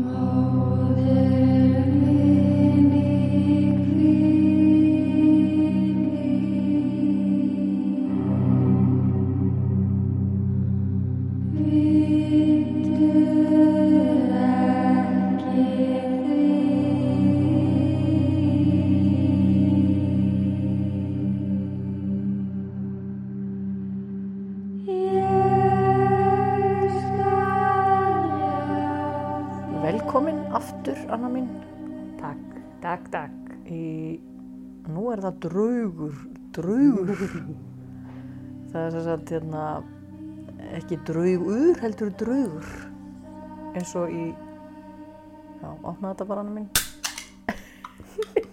Maude draugur, draugur. það er þess að hérna, ekki draugur, heldur draugur. Eins og í, já, opna þetta bara, Anna mín.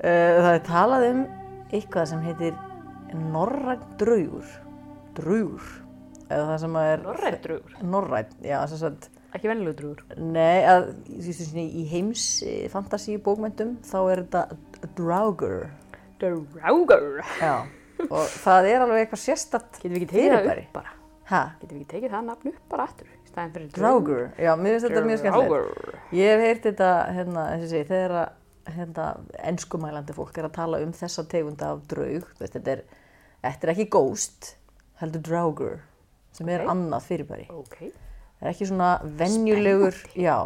Eh, það er talað um eitthvað sem heitir norræn draugur. Draugur. Eða það sem er... Norræn draugur? Norræn, já, þess að Ekki vennileg draugur? Nei, að, svona í heims fantasíu bókmyndum þá er þetta draugur. Draugur? Já, og það er alveg eitthvað sérstatt Getum við ekki tekið það fyrirbæri. Getum við ekki tekið það nafn upp bara aftur? Draugur, já, mér finnst þetta mjög skemmtilegt. Ég hef heyrt þetta, hérna, segi, þegar að hérna, enskumælandi fólk er að tala um þessa tegunda af draug, veist, þetta er, þetta er ekki ghost, heldur draugur, sem er Ok. annað fyrirbæri. Ok. Það er ekki svona venjulegur, já.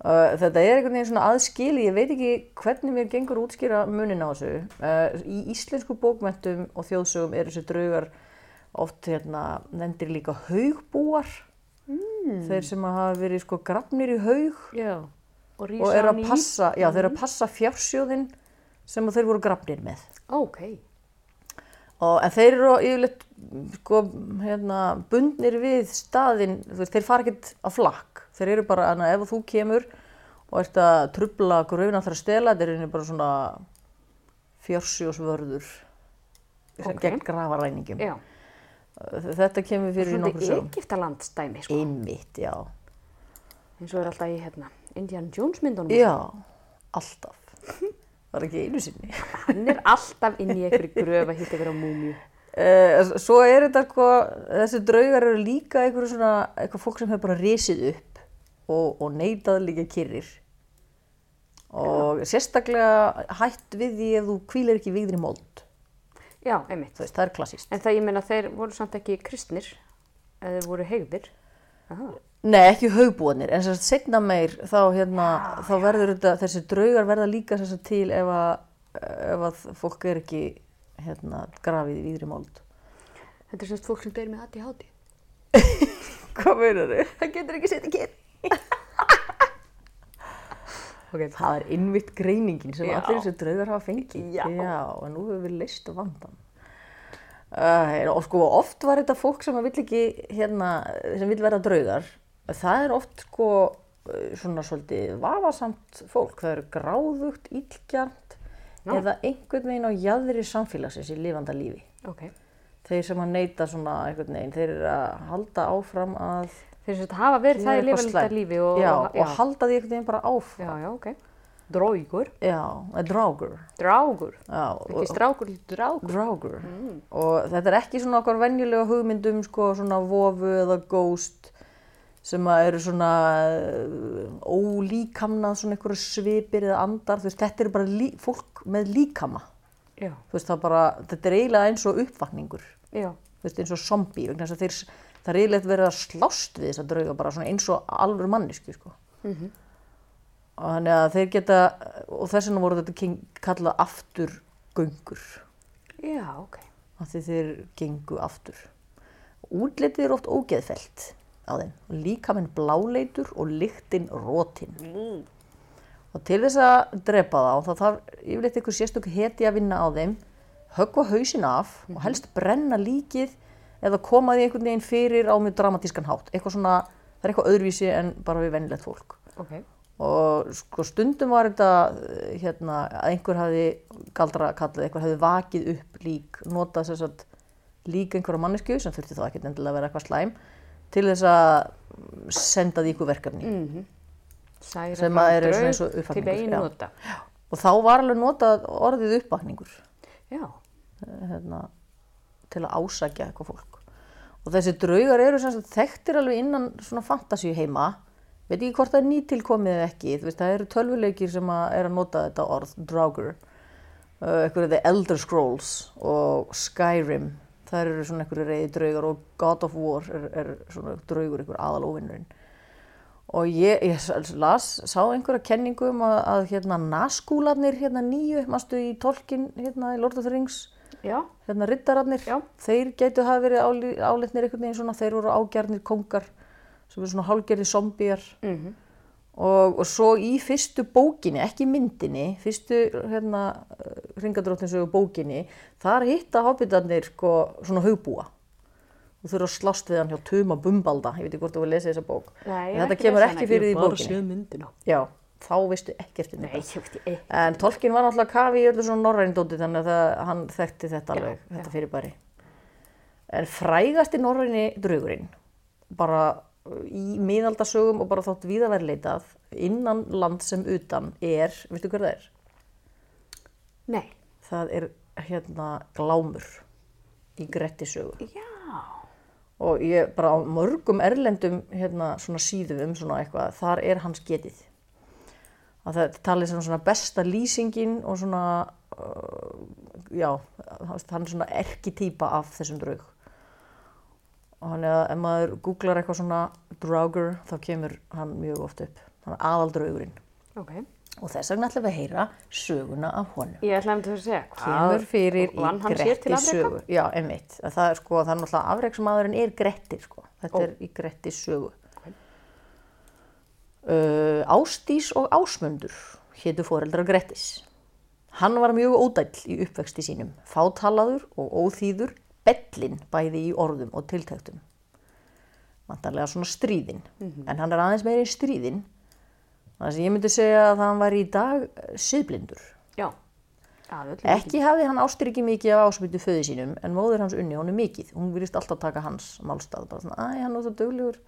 Uh, þetta er einhvern veginn svona aðskili, ég veit ekki hvernig mér gengur að útskýra munin á þessu. Uh, í íslensku bókmentum og þjóðsögum eru þessi draugar oft hérna, nefndir líka haugbúar. Mm. Þeir sem hafa verið sko grafnir í haug Já. Og og eru að passa, eru að passa fjársjóðin sem þeir voru grafnir með. Ok. Og, en þeir eru yfirleitt sko, hérna, bundnir við staðinn, þú veist, þeir fara ekkert á flakk. Þeir eru bara, en ef þú kemur og ert að trubla gröfina þar að stela, þeir eru bara svona fjársjósvörður Ok. gegn grafaræningjum. Já. Þetta kemur fyrir í nokkur Svona sögum. Egyptalandsdæmi, sko. Einmitt, já. Eins og er alltaf í, hérna, Indiana Jones myndunum. Já, alltaf. Var ekki einu sinni. Hann er alltaf inn í einhverju gröf að hitta ykkur á múmiu. Uh, svo er þetta sko, þessi draugar eru líka einhverju svona, eitthvað fólk sem hefur bara risið upp og, og neitað líka kyrrir. Og sérstaklega hætt við því ef þú kvílir ekki vigðir í mold. Já, einmitt. Veist, það er klassíst. En það ég meina þeir voru samt ekki kristnir, eða voru hegðir. Aha. Nei, ekki haugbúanir, en sérst setna meir þá, hérna, þá verður þetta, þessi draugar verða líka sérst til ef að, ef að fólk er ekki hérna, grafið í vigðir í mold. Þetta er semst fólk sem deyr með ADHD. Hvað meinar þau? Það getur ekki setið kyn. ok, Það er innvitt greiningin sem Já. allir þessi draugar hafa fengið. Já. en nú hefur við leist vandan. Uh, og sko oft var þetta fólk sem vill ekki, hérna, sem vill vera draugar. Það er oft sko uh, svona svolítið vafasamt fólk. Það eru gráðugt, illgjarnt Já. eða einhvern veginn á jaðri samfélagsins í lifanda lífi. ok. Þeir sem að neyta svona einhvern veginn, þeir eru að halda áfram að Þeir sem hafa verið það í slæmt. lífi og... já, og halda því einhvern veginn bara áfram. Já, já, ok. Dróigur. Já, eða drágur. Drágur. Já, Ekki strákur, drágur. Drágur. Og þetta er ekki svona okkar venjulega hugmyndum sko svona vofu eða ghost sem eru svona uh, ólíkamnað svona einhverju svipir eða andar. Veist, þetta eru bara lí, fólk með líkama. Veist, bara, þetta er eiginlega eins og uppvakningur. veist, eins og þeir, það er eiginlega verið að slást við þessa drauga eins og alvöru mannisku, sko. Og þannig að þeir geta, og þess vegna voru þetta kallað afturgöngur. Já, ok. af því þeir gengu aftur. Útlitið er oft ógeðfelt á þeim. Líkaminn bláleitur og lyktin rótin. Mm. Og til þess að drepa þá, þá þarf yfirleitt einhver sérstök heti að vinna á þeim, höggva hausin af og helst brenna líkið eða koma því einhvern veginn fyrir á mjög dramatískan hátt. Eitthvað svona, það er eitthvað öðruvísi en bara við vennilegt fólk. Ok. Og sko stundum var þetta hérna að einhver hafi galdra kallið, einhver hafi vakið upp lík, notað þess að lík einhverja mannesku sem þurfti þá ekkert endilega að vera eitthvað slæm til þess að senda því ykkur verkefni. Mm. Særa Sem að eru svona eins og uppvakningur. Og þá var alveg notað orðið uppvakningur eh, hérna, til að ásækja eitthvað fólk. Og þessi draugar eru sem sagt þekktir alveg innan svona fantasíu heima veit ekki hvort það er nýtilkomið eða ekki, veist, það eru tölvuleikir sem að er að nota þetta orð, Draugr, uh, eitthvað The Elder Scrolls og Skyrim, það eru svona einhverju reyði draugar og God of War er, er svona draugur, einhver aðalóvinnurinn. Og ég, ég las, sá einhverja kenningu um að, að hérna naskúlarnir hérna nýju, mástu í tolkin hérna í Lord of the Rings, Já, hérna riddararnir, Já. þeir getu hafa verið áli- álitnir einhvern veginn svona, þeir voru ágjarnir kongar sem eru svona hálgerði zombíjar mhm, og, og svo í fyrstu bókinni, ekki myndinni, fyrstu hérna ringadróttinsögu bókinni, þar hitta hobbitarnir sko, svona hugbúa og þurfa að slást við hann hjá Tuma Bumbalda, ég veit ekki hvort þú vil lesa þessa bók. Nei, ég þetta ekki kemur ekki fyrir Ég því hef bara bókinni. séð myndina. Já, þá veistu ekkert um Nei, þetta. ég veit ekki. En Tolkien var náttúrulega kafi í öllu svona norrænindóti þannig að það, hann þekkti þetta alveg, já. þetta fyrirbæri. En frægasti norræni draugurinn, bara í miðaldasögum og bara þótt víðaverleitað, innan land sem utan er, veistu hver það er? Nei. Það er hérna glámur í Grettisögu. Já. Og ég bara á mörgum erlendum hérna svona síðum um svona eitthvað, þar er hans getið. Að það talið sem svona besta lýsingin og svona, uh, já, hann er svona erkitýpa af þessum draug. Er að ef maður googlar eitthvað svona draugur, þá kemur hann mjög oft upp. Hann er aðaldraugurinn. Ok. Og þess vegna ætlum við að heyra söguna af honum. Ég ætla að segja, hvað? Kemur fyrir í til Gretti sögu. Já, einmitt. Það er sko, það er náttúrulega afreiksmaðurinn er Grettir sko. Þetta Ó. er í Gretti sögu. Ok. Uh, Ástís og Ásmundur hétu foreldrar Grettis. Hann var mjög ódæll í uppvexti sínum, fátalaður og óþýður, bellin bæði í orðum og tiltæktum. Vantarlega svona stríðin, en hann er aðeins meiri stríðin. Þannig að ég myndi segja að hann var í dag eh, siðblindur. Já. Ekki hafði hann ástyrki mikið af ásmyndu föðu sínum en móður hans unni honum mikið. Hún virðist alltaf taka hans málstað. Bara svona, æ, hann er svo döglegur.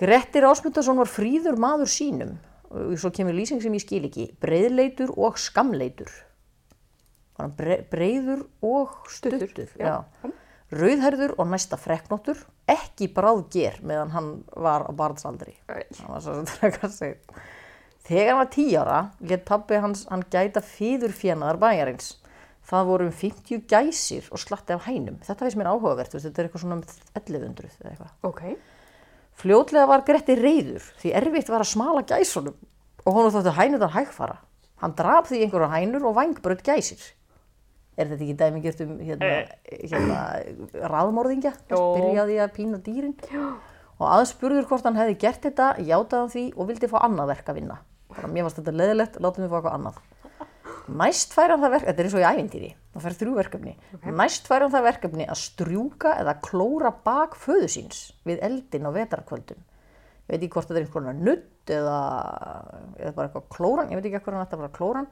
Grettir Ásmundarsson var fríður maður sínum. Og svo kemur lýsing sem ég skil ekki. Breiðleitur og skamleitur. Var hann bre breiður og stuttur. Rauðherður og næsta frekknóttur. Ekki bráðger meðan hann var á barnsaldri. Þegar hann var tí ára, let pabbi hans hann gæta fýður fjenaðar bæjarins. Það voru um 50 gæsir og slatti af hænum. Þetta finnst mér áhugavert, veist, þetta er eitthvað svona um 1100 eða eitthvað. Ok. Fljótlega var Gretti reyður því erfitt var að smala gæsunum og honum þóttu hænurnar hægfara. Hann draf því einhverja hænur og vangbröð gæsir. Er þetta ekki dæmi gert um hérna, hérna, raðmorðingja? Jó. Byrjaði að pína dýrin. Og aðspurður hvort hann hefði gert þetta, játaði hann því og vildi fá annað verk að vinna. Bara mér varst þetta leðilegt, látum við fá eitthvað annað. Næst fær hann það verkefni, þetta er eins og í ævintýri, það fær þrjú verkefni. Næst fær hann það verkefni að strjúka eða klóra bak föðu síns við eldin á vetarkvöldum. Ég veit ekki hvort þetta er einhvern nutt eða, eða bara eitthvað klóran, ég veit ekki hvað hann ætti að bara klóran.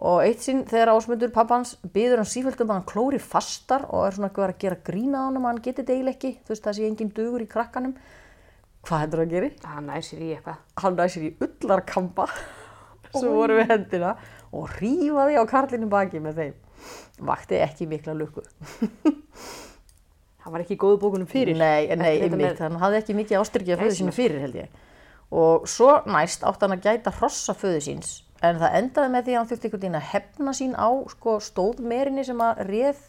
Og eitt sinn þegar ásmundur pappans byður hann sífælt um að hann klóri fastar og er svona að gera grína á hann að hann geti deil ekki, þú veist það sé engin dugur í krakkanum. Hvað heldur að geri? Hann næsir í eitthvað. hann næsir í ullarkampa sem voru við hendina og rífaði á karlinu baki með þeim. Vakti ekki mikla lukku. Hann var ekki í góðu bókunum fyrir. Nei, nei, einmitt, hann hafði ekki mikið ástyrki að föðu sínu fyrir held ég. Og svo næst átti hann að gæta hrossa föðu síns. En það endaði með því að hann þurfti einhvern veginn að hefna sín á sko, stóðmerinni sem að réð.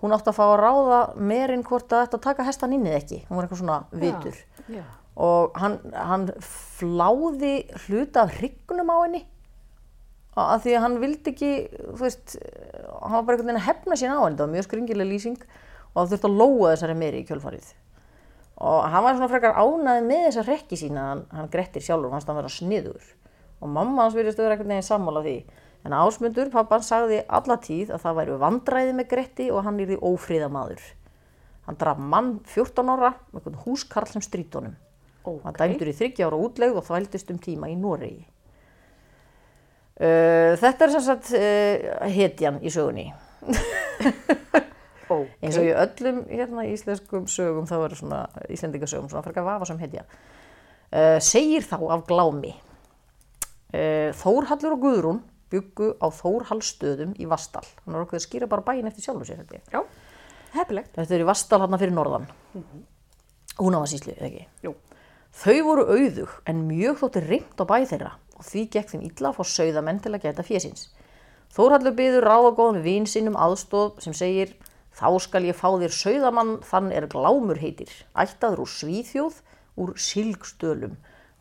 Hún átti að fá að ráða merin hvort að þetta taka hestan inn eða ekki. Hún var eitthvað svona vitur. Já. og hann, hann fláði hluta af hryggnum á henni að því að hann vildi ekki þú veist, hann var bara einhvern veginn að hefna sín á henni, það var mjög skringileg lýsing og það þurfti að lóa þessari meiri í kjölfarið og hann var svona frekar ánæði með þessa rekki sína hann, hann grettir sjálfur, hann vera sniður og mamma hans virðist vera einhvern veginn sammála því. En Ásmundur, pappan, sagði alla tíð að það væri vandræði með Gretti og hann yrði ófríðamaður hann draf mann 14 ára með einhvern húskarl sem strítunum Ok. hann dæmdur í 30 ára útlegð og þvældist um tíma í Noregi. Uh, þetta er sem sagt uh, hetjan í sögunni. Ok. eins og í öllum hérna, íslenskum sögum þá eru svona íslendingasögum svona frekar vafa sem hetja. Uh, segir þá af glámi Þórhallur og Guðrún byggu á Þórhallstöðum í Vastal hann var okkur að skýra bara bæinn eftir sjálfu sér held ég. Já. Heppilegt. Þetta er í Vastal hann fyrir norðan. Húnavarsíslu, eða ekki? Jú. Þau voru auðug en mjög þótti reynd á bæ þeirra og því gekk þeim illa að fá sauðamenn til að geta fésins. Þórhallur byður ráð og góðan vín sínum aðstóð sem segir Þá skal ég fá þér sauðamann þann er glámur heitir, ættaður úr Svíþjóð, úr Silgstölum,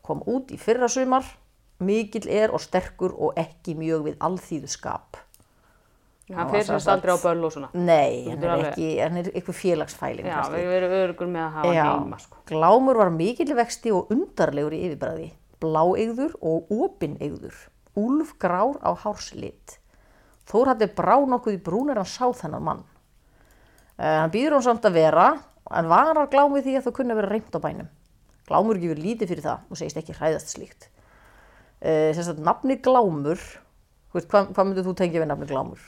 kom út í fyrra sumar, mikill er og sterkur og ekki mjög við alþýðu skap. Hann fyrir sérst aldrei á böll og svona. Nei, hann er alveg- ekki, hann er eitthvað félagsfæling. Já, við erum örugur með að hafa Já, heima, sko. Glámur var mikill vexti og undarlegur í yfirbræði, bláeigður og opinneigður, úlf grár á hárslit. Þór hætti brá nokkuð í brún er hann sá þennan mann. Uh, hann býður hann samt að vera, en varar glámið því að það kunni að vera reynd á bænum. Glámur gefur lítið fyrir það og segist ekki hræðast slíkt. Uh, Sérst að nafni glámur, veist, hvað, hvað myndir þú tengja við nafni glámur?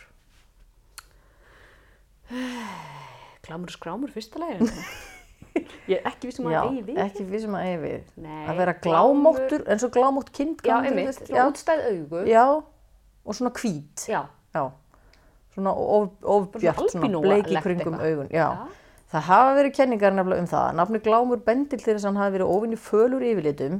Glámur skrámur fyrsta legin. ég er ekki vissum að Já, það eigi við. ekki við sem að eigi við. Nei, að vera glámóttur, eins og glámótt kind. Já, einmitt. Svona útstæð augu. Já, og svona hvít. Já. Já, svona of, ofbjart, Svona svona bleiki kringum augun. Já. Já. Það hafa verið kenningar nefnilega um það. Nafni Glámur þess að hann hafi verið óvinni fölur yfirlitum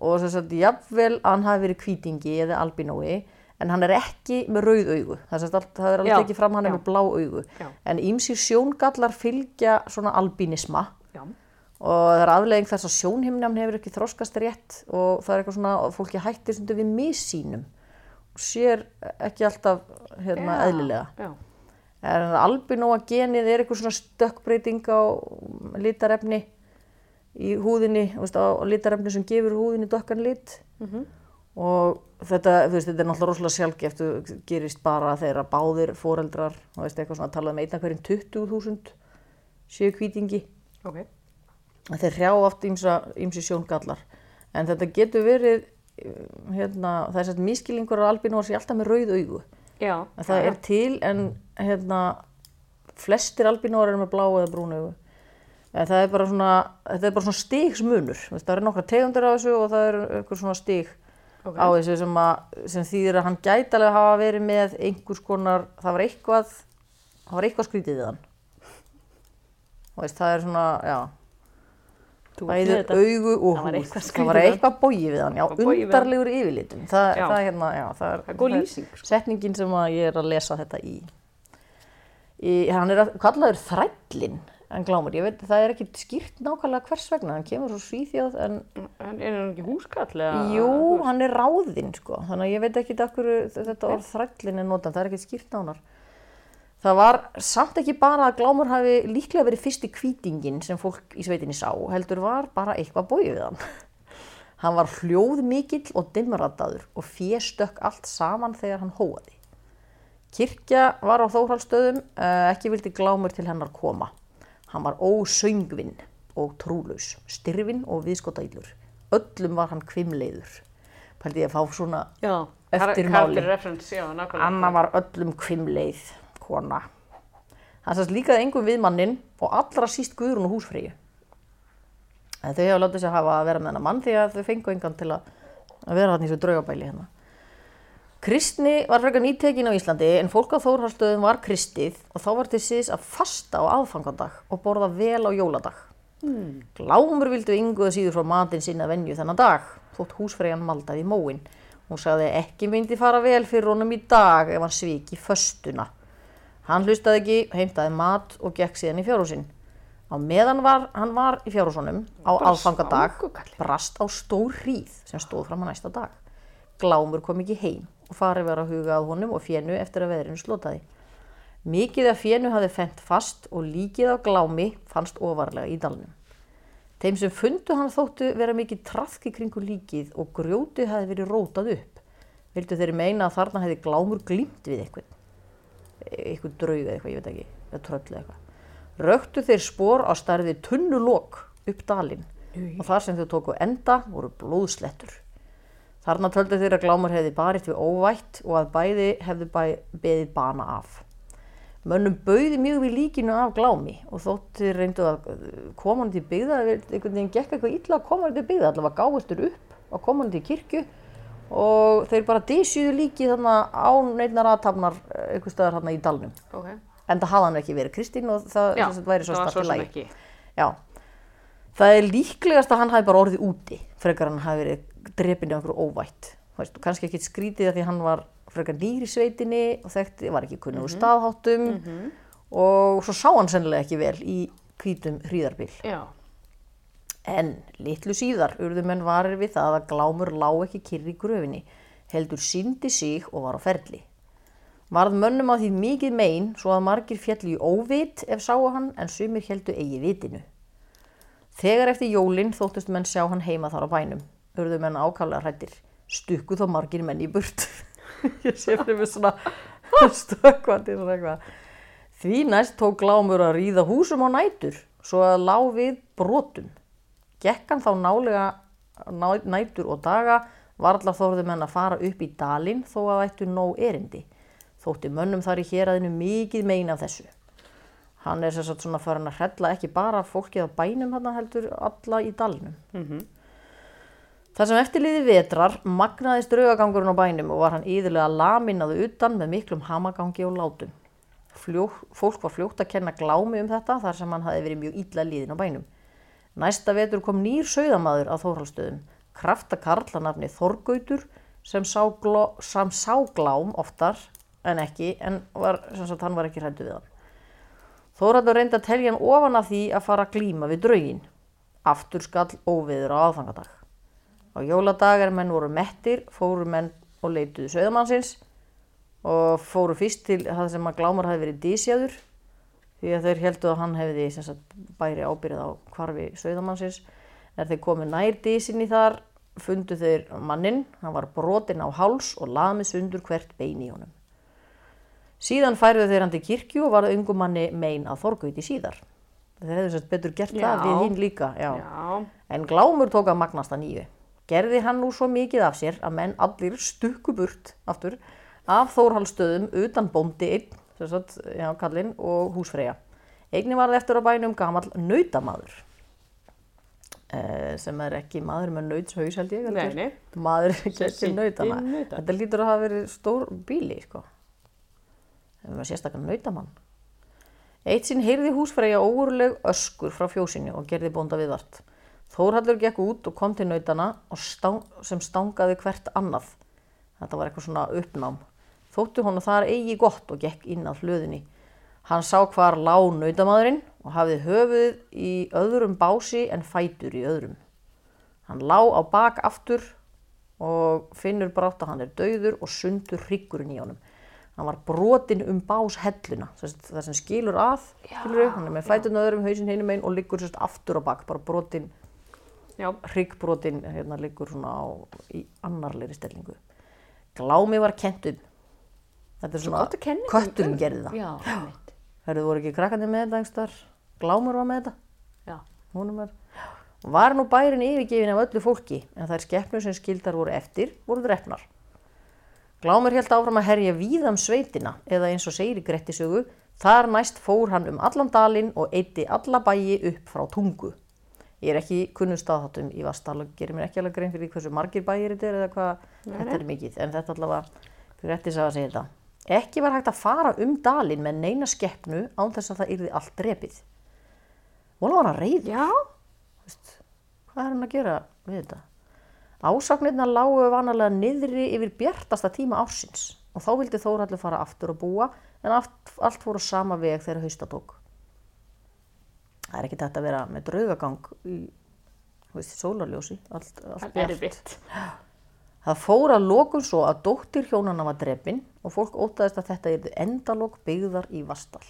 og þess að jafnvel að hann hafi verið hvítingi eða albínói en hann er ekki með rauð augu. Það, er sem sagt allt, það alveg Já, ekki fram hann er já. með blá augu. Já. En ímsir sjóngallar fylgja svona albínisma Já. og það er aflegging þess að sjónhimnjafn hefur ekki þroskast rétt og það er eitthvað svona að fólki hættir stundum við missýnum og sér ekki alltaf hérna, eðlilega. Já. En albinóa genið er eitthvað svona stökkbreyting á litarefni í húðinni, veist, á litarefni sem gefur húðinni dökkan lit og þetta, veist, þetta er náttúrulega rosalega sjálfgeft og gerist bara þegar báðir foreldrar, þú veist, eitthvað svona talað um einna hverjum 20.000 séu hvítingi Ok. þeir hrjá oft ímsi sjóngallar en þetta getur verið hérna, það er sett miskilingur á albinóa sé alltaf með rauð augu Já. Það er til en hérna, flestir albínóar eru með blá eða brún augu. En það er bara svona, þetta er bara svona veist, Það eru nokkra tegundir á þessu og það eru eitthvað svona stig Ok. á þessu sem, að, sem þýðir að hann gæti alveg hafa verið með einhvers konar, það var eitthvað, það var eitthvað skrítið hann. Þú veist, það er svona, já, Þú ert bæði með þetta. augu og eitthvað Það var eitthvað bóið við hann, já, undarlegur yfirlitum. Það, það, er hérna, já, það er, Það er lýsing, sko. setningin sem að ég er að lesa þetta í. í hann er að, kallaður þrællin en glámur, ég veit, það er ekki skýrt nákvæmlega hvers vegna, hann kemur svo svíþjóð en En er hann ekki húskall eða? jú, hann er ráðinn sko, þannig að ég veit ekki okkur þetta orð þrællin er notað, það er ekki skýrt nánar. Það var samt ekki bara að glámur hafi líklega verið fyrsti kvítingin sem fólk í sveitinni sá, heldur var bara eitthvað bóið við hann. Hann var hljóð mikill og dimmradaður og fjéstökk allt saman þegar hann hóaði. Kirkja var á Þórhaldstöðum, uh, ekki vildi glámur til hennar koma. Hann var ósöngvinn og trúlaus, styrfinn og viðskotaillur. Öllum var hann kvimleiður. Pældi ég að fá svona Já. Eftirmáli. Já. Anna var öllum kvimleið kona. Hann sast líkaði engum við mannin og allra síst Guðrún og húsfreyju. En þau hafa látið sér hafa að vera með hennar mann því að þau fengu engan til að, að vera hann í svo draugabæli hérna. Kristni var frekar nýtekin á Íslandi en fólk á Þórhaldstöðum var kristið og þá var til síðis að fasta á aðfangadag og borða vel á jóladag. Hmm. Glámur vildu ynguða síður frá matinn sinna venju þennan dag, þótt húsfreyjan maldaði móin. Hún sagði ekki myndi fara vel fyrir honum í dag ef hann sviki föstuna. Hann hlustaði ekki, heimtaði mat og gekk síðan í fjárhúsin. Á meðan var, hann var í fjárhúsunum á svangukallinn. brast á stór hríð sem stóð fram að næsta dag. Glámur kom ekki heim og farið var að huga að honum og fjennu eftir að veðrinu slotaði. Mikið af fjennu hafði fendt fast og líkið af glámi fannst ofarlega í dalnum. Þeim sem fundu hann þóttu vera mikið trafki kringu líkið og grjótið hefði verið rótað upp. Vildu þeir meina að þarna hefði glámur glýmt við eitthvað. Eitthvað draug eða eitthvað, ég veit ekki, eða tröll eitthvað. Röktu þeir spór á stærði tunnulok upp dalinn og þar sem þau tóku enda voru blóðslettur. Þarna töldu þeir að glámur hefði barist við óvætt og að bæði hefðu bæ, beðið bana af. Mönnum bauði mjög við líkinu af glámi og þóttir reyndu að uh, koma hann til byggða, einhvern veginn gekk eitthvað illa að koma hann til byggða, allavega gáðustur upp að koma hann til kirkju og þeir bara dísjuðu líki þarna á neinar aðtapnar einhver staðar þarna í dalnum. Ok. En það hafði hann ekki verið Kristín og það Já, sagt væri svo það lagi. ekki. Já. Það er líklegast að hann hafi bara orðið úti frekar hann hafi verið drepin í okkur óvætt. Veist, kannski ekki skrítið að því hann var frekar nýr í sveitinni og þekkti, var ekki kunnugur staðháttum og svo sá hann sennilega ekki vel í hvítum hríðarbil. Já. En litlu síðar urðu menn varir við það að glámur lá ekki kyrri í gröfinni, heldur síndi sig og var á ferli. Varð mönnum á því mikið mein svo að margir fjalli í óvit ef sáu hann en sumir heldu eigi vitinu. Þegar eftir jólin þóttust menn sjá hann heima þar á bænum. Urðu menn ákaflega hrættir. Stukku þá margir menn í burt. Ég sé fyrir mig svona stökkvandi svona eitthvað. Því næst tók glámur að ríða húsum á nætur svo að lá við brotum. Gekk hann þá nálega ná- nætur og daga var allar þorðu menn að fara upp í dalinn þó að ættu nóg erindi. Þótti mönnum þar í héraðinu mikið meina þessu. Hann er sagt svona farin að hrella ekki bara fólkið á bænum hann heldur alla í dalnum. Það sem eftirliði vetrar magnaðist draugagangurinn á bænum og var hann íðurlega laminaðu utan með miklum hamagangi og látum. Fljó, fólk var fljótt að kenna glámi um þetta þar sem hann hafi verið mjög illa líðin á bænum. Næsta vetur kom nýr sauðamaður að Þórhalstöðum, kraftakarl að nafni Þorgautur sem sá, gló, sem sá glám oftar en ekki en var, sem sagt, hann var ekki hrættu við hann. Þórhaldur reyndi að telja hann ofan af því að fara að glíma við draugin. Aftur skall óviður á aðfangadag. Á jóladag er menn voru mettir, fóru menn og leituðu söðamannsins og fóru fyrst til það sem að glámar hafi verið dísjaður því að þeir heldu að hann hefði sagt, bæri ábyrðið á hvarfi söðamannsins. Er þeir komið nær dísinni þar, fundu þeir mannin, hann var brotinn á háls og lamið sundur hvert bein í honum. Síðan færðu þeir hann til kirkju og varðu ungum manni mein að þorgauti síðar. Þeir hefðu sett betur gert það Já. við hinn líka, já. Já. En Glámur tók að magnast að nýju. Gerði hann nú svo mikið af sér að menn allir stukku burt aftur af Þórhalsstöðum utan bóndi einn, sem sagt, já, kallinn og húsfreyja. Einni varði eftir á bænum gamall nautamaður. Eh, sem er ekki maður með nautshaus held ég. heldur. Nei, nei. Maður Sem nautana. nauta. Þetta lítur að hafa verið stór bíli, sko. Það var sérstaklega nautamann. Eitt sinn heyrði húsfreyja óuruleg öskur frá fjósinu og gerði bónda viðvart. Þórhallur gekk út og kom til nautana stang, sem stangaði hvert annað. Þetta var eitthvað svona uppnám. Þóttu honum þar eigi gott og gekk inn að hlöðinni. Hann sá hvar lá nautamadurinn og hafði höfuð í öðrum bási en fætur í öðrum. Hann lá á bak aftur og finnur brátt að hann er dauður og sundur hryggurinn í honum. Hann var brotinn um báshelluna, það sem skilur að, skilur hann er með fæturinn öðrum, hausinn hinum einn og liggur aftur á bak, bara brotinn, Já. hryggbrotinn, hérna liggur svona á, í annarleiri stellingu. Glámi var kent um. Þetta er svona, gott að kenna kötturinn um. gerði það. Já, einmitt. Hörðu voru ekki krakkandi með þetta einhver Glámur var með þetta. Já. Húnum er. Var nú bærin yfirgefin af öllu fólki en þær skeppnur sem skildar voru eftir voru drefnar. Glámur held áfram að herja víðam sveitina eða eins og segir í Grettisögu þar næst fór hann um allan dalinn og eitti alla bæi upp frá tungu. Ég er ekki kunnum staðháttum í Vastal og gerir mér ekki alveg grein fyrir hversu margir bæir þetta er eða hvað þetta er mikið en þetta allavega Grettis að segja þetta. Ekki var hægt að fara um dalinn með neina skeppnu án þess að það yrði allt drepið. Vona var hann reyð Já. hvað er hann að gera við þetta? Ásagnirna lágu vanalega niðri yfir bjartasta tíma ársins og þá vildi Þórhallur fara aftur að búa en allt, allt fór á sama veg þegar hausta tók. Það er ekki þetta að vera með draugagang í þú veist, sólarljósi, allt, allt er bjart. Það fór að lokum svo að dóttir hjónana var drepin og fólk ótaðist að þetta yrðu endalok byggðar í Vastal.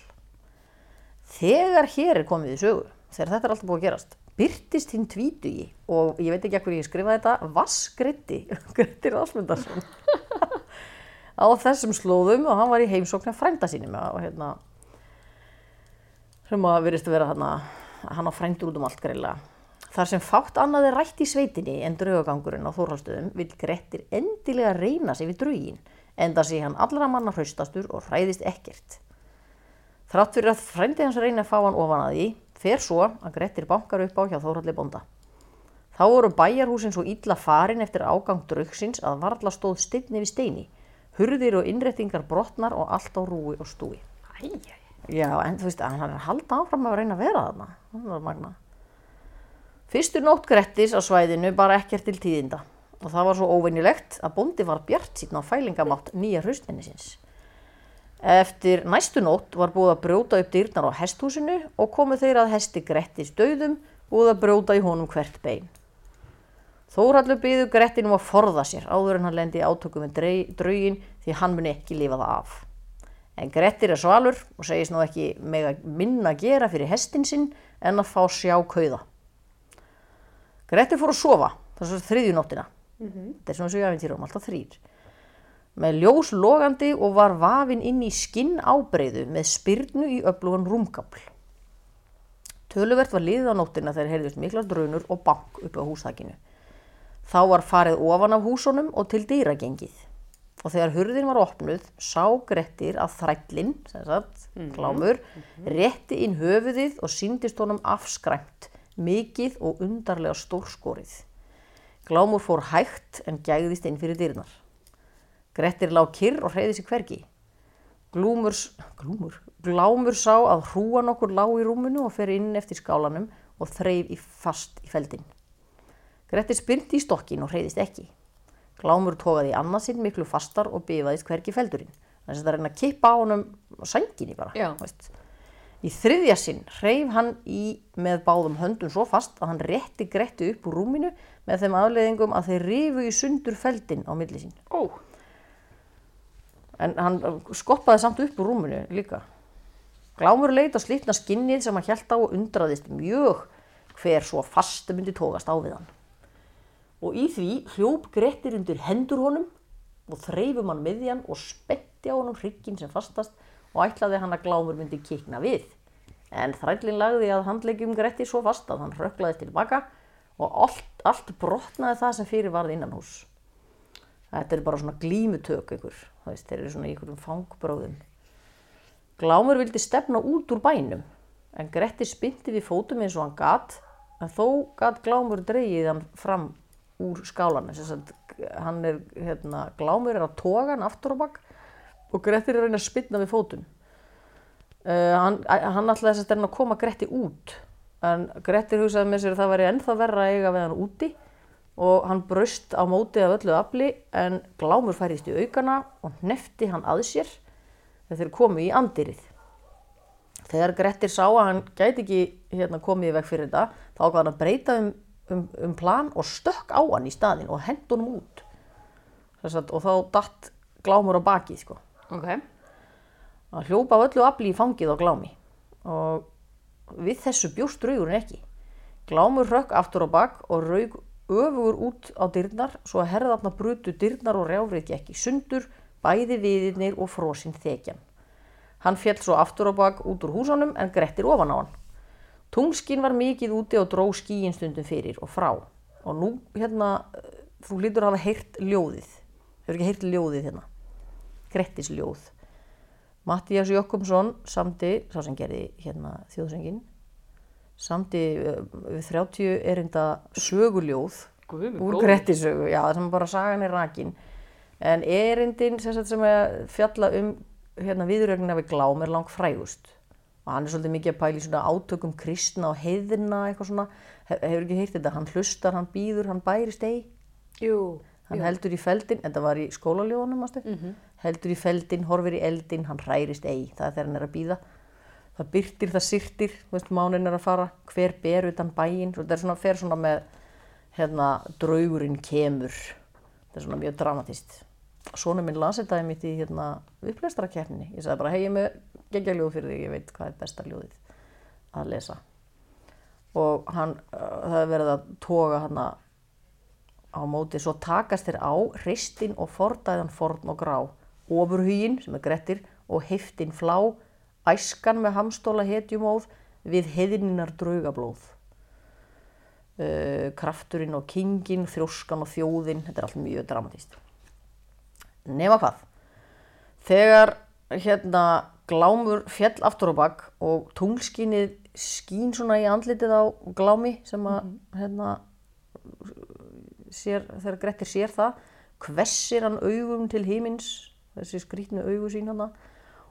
Þegar hér er komið í sögu, þegar þetta er alltaf búið að gerast, byrtist hinn tvítugi og ég veit ekki ekkur ég skrifaði þetta, Vassgretti, Gretti Rásmundarsson, á þessum slóðum og hann var í heimsókn af frænda sínum og hérna, sem að virðist að vera þarna, hann á frændur út um allt greiðlega. Þar sem fátt annað er rætt í sveitinni en draugagangurinn á Þórhalstöðum vil Grettir endilega reyna sig við draugin, enda sé hann allra manna hraustastur og hræðist ekkert. Þrátt fyrir að frændi hans reyna að fá hann ofan að því, fer svo að Grettir bankar upp á hjá Þórhalli bónda. Þá voru bæjarhúsin svo illa farin eftir ágang draugsins að varla stóð steinni við steini, hurðir og innrettingar brotnar og allt á rúi og stúi. Æj, æj. Já, en þú veist, hann er halda áfram að reyna að vera þarna. Það var magna. Fyrstu nótt Grettis á svæðinu bara ekkert til tíðinda og það var svo óvenjulegt að bóndi var bjart síðan á fælingamátt nýja hraustminni síns. Eftir næstu nótt var búið að brjóta upp dyrnar á hesthúsinu og komu þeir að hesti Grettis döðum búið að brjóta í honum hvert bein. Þórhallur byðu Grettinum að forða sér áður en hann lendi átökum með drauginn því hann muni ekki lifa það af. En Grettir er svalur og segist nú ekki mega minna að gera fyrir hestin sinn en að fá sjá kauða. Grettir fór að sofa þessar þriðju nóttina. Þetta er svona svo æfintýrum, alltaf þrýr. Með ljós logandi og var vafinn inn í skinn ábreyðu með spyrnu í öflugan rúmgafl. Töluvert var liðið á nóttina þegar heyrðust miklar drunur og bank uppi á húsþakinu. Þá var farið ofan af húsunum og til dýragengið. Og þegar hurðin var opnuð, sá Grettir að þrællinn, sem sagt, klámur, rétti inn höfuðið og síndist honum afskræmt, mikið og undarlega stórskorið. Glámur fór hægt en gægðist inn fyrir dyrnar. Grettir lá kyrr og hreyði sig hvergi. Glúmur, glúmur, glámur sá að hrúan okkur lá í rúminu og fer inn eftir skálanum og þreif í fast í feldin. Grettir spyrndi í stokkin og hreyðist ekki. Glámur tókaði í annað sinn miklu fastar og bifaðist hvergi feldurinn. Þannig að það reyna að kippa á honum sænginni bara. Í þriðja sinn hreyf hann í með báðum höndum svo fast að hann rétti Gretti upp úr rúminu með þeim afleiðingum að þeir rifu í sundur feldin á milli sín. Ó, En hann skoppaði samt upp úr rúminu líka. Glámur leit á slítna skinnið sem hann hjælt á og undraðist mjög hver svo fastu myndi tókast á við hann. Og í því hljóp Grettir undir hendur honum og þreifum hann miðjan og spetti á honum hrygginn sem fastast og ætlaði hann að Glámur myndi kikna við. En þrællin lagði að handleggjum Grettir svo fast að hann röglaði tilbaka og allt, allt brotnaði það sem fyrir varð innan hús. Þetta er bara svona glímutök ykkur, það veist, þeir eru svona í ykkurum fangbróðum. Glámur vildi stefna út úr bænum, en Gretti spynti við fótum eins og hann gat, en þó gat Glámur dreigið hann fram úr skálanum. Hann er, hérna, Glámur er toga hann aftur á bakk og Gretti er að reyna að spynna við fótum. Uh, hann, hann ætlaði þess að koma Gretti út, en Gretti hugsaði með sér að það væri ennþá verra að eiga við hann úti og hann braust á móti af öllu afli en glámur færist í aukana og hnefti hann að sér þegar þeir komu í andirið. Þegar Grettir sá að hann gæti ekki hérna, komið í veg fyrir þetta, þá ákvað hann að breyta um, um, um plan og stökk á hann í staðin og hend honum út. Sagt, og þá datt glámur á bakið, sko. ok. Hann hljópa öllu afli í fangið á glámi og við þessu bjóst draugurinn ekki. Glámur hrökk aftur á bak og raug öfugur út á dyrnar svo að herðarna brutu dyrnar og rjáfrið gekk í sundur, bæði viðirnir og frosinn þekjan. Hann fjall svo aftur á bak út úr húsunum en grettir ofan á hann. Tungskinn var mikið úti og dró skíin stundum fyrir og frá. Og nú, hérna, þú hlýtur að hafa heyrt ljóðið. Hefur ekki heyrt ljóðið hérna? Grettis ljóð. Mattías Jökkumsson samdi, sá sem gerði hérna þjóðsengin, samdi uh, við 30 erinda söguljóð Guð, úr Grettisögu, já, það sem bara sagan er rakin. En erindin sem, sem fjalla um hérna, viðrögnina við glám er langt frægust. Og hann er svolítið mikið að pæla í svona átökum kristna og heiðina, eitthvað svona. He, hefur ekki heyrt þetta, hann hlustar, hann býður, hann bærist ei. Jú. Hann heldur í feldin, þetta var í skólaljónum, mm heldur í feldin, horfir í eldin, hann hærist ei, það er þegar hann er að býða. Það byrtir, það veist, mánin er að fara, hver ber utan bæinn, svo þetta er svona, fer svona með, hérna, draugurinn kemur, þetta er svona mjög dramatist. Sónu minn las þetta mitt í, hérna, upplestrakeppninni, ég sagði bara, hei, ég með geggja ljóð fyrir þig, ég veit hvað er besta ljóðið að lesa. Og hann, það er verið að toga hann á móti, svo takast þér á hristin og fordæðan forn og grá, ofurhugin sem er grettir og heiftin flá, æskan með hamstóla hetjumóð við heiðninnar draugablóð. Uh, krafturinn og kingin, þjóskan og þjóðin, þetta er allt mjög dramatíst. Nema hvað, þegar hérna glámur fjell aftur á bak og tunglskinnið skín svona í andlitið á glámi sem að hérna sér, þegar Grettir sér það hvessir hann augum til hímins þessi skrítnu augu sín hana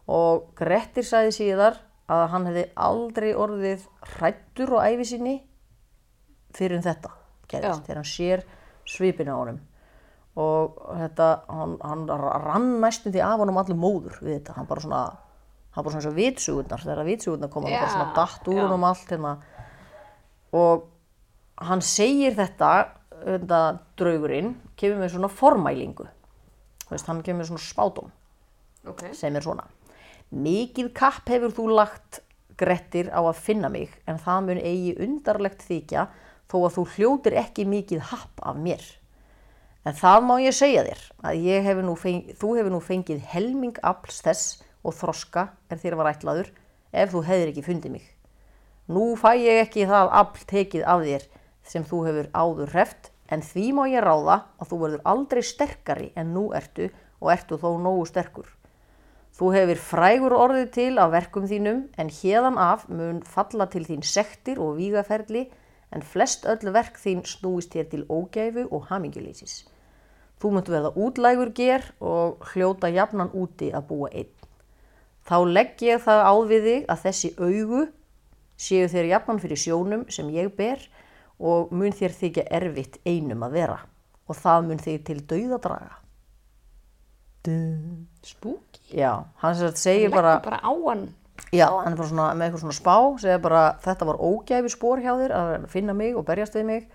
og Grettir sagði síðar að hann hefði aldrei orðið hrættur á æfi sinni fyrir þetta gerist, þegar hann sér svipinu á honum og þetta, hann, hann rann næstum því af honum allir móður við þetta, hann bara svona hann bara svona og vitsugurnar, þegar vitsugurnar koma hann bara svona datt úr honum allt hérna. Og hann segir þetta, þetta draugurinn, kemur með svona formælingu. Veist, hann kemur með svona spátum Ok. sem er svona Mikið kapp hefur þú lagt Grettir á að finna mig en það mun eigi undarlegt þykja þó að þú hljótir ekki mikið happ af mér. En það má ég segja þér að ég hef nú feng, þú hefur nú fengið helming afls þess og þroska er þér var ætlaður ef þú hefðir ekki fundið mig. Nú fæ ég ekki það afl tekið af þér sem þú hefur áður hreft en því má ég ráða að þú verður aldrei sterkari en nú ertu og ertu þó nógu sterkur. Þú hefur frægur orðið til af verkum þínum en hérðan af mun falla til þín sektir og vígaferli en flest öll verk þín snúist þér til ógæfu og hamingjuleysis. Þú munt verða útlægur ger og hljóta jafnan úti að búa einn. Þá legg ég það á við þig að þessi augu séu þér jafnan fyrir sjónum sem ég ber og mun þér þykja erfitt einum að vera og það mun þig til dauða draga. Dun. Spooky. Já, hann sem sagt segir Leggur bara, bara á hann. já, hann er bara svona, með eitthvað svona spá, segir bara þetta var ógæfi spór hjá þér að finna mig og berjast við mig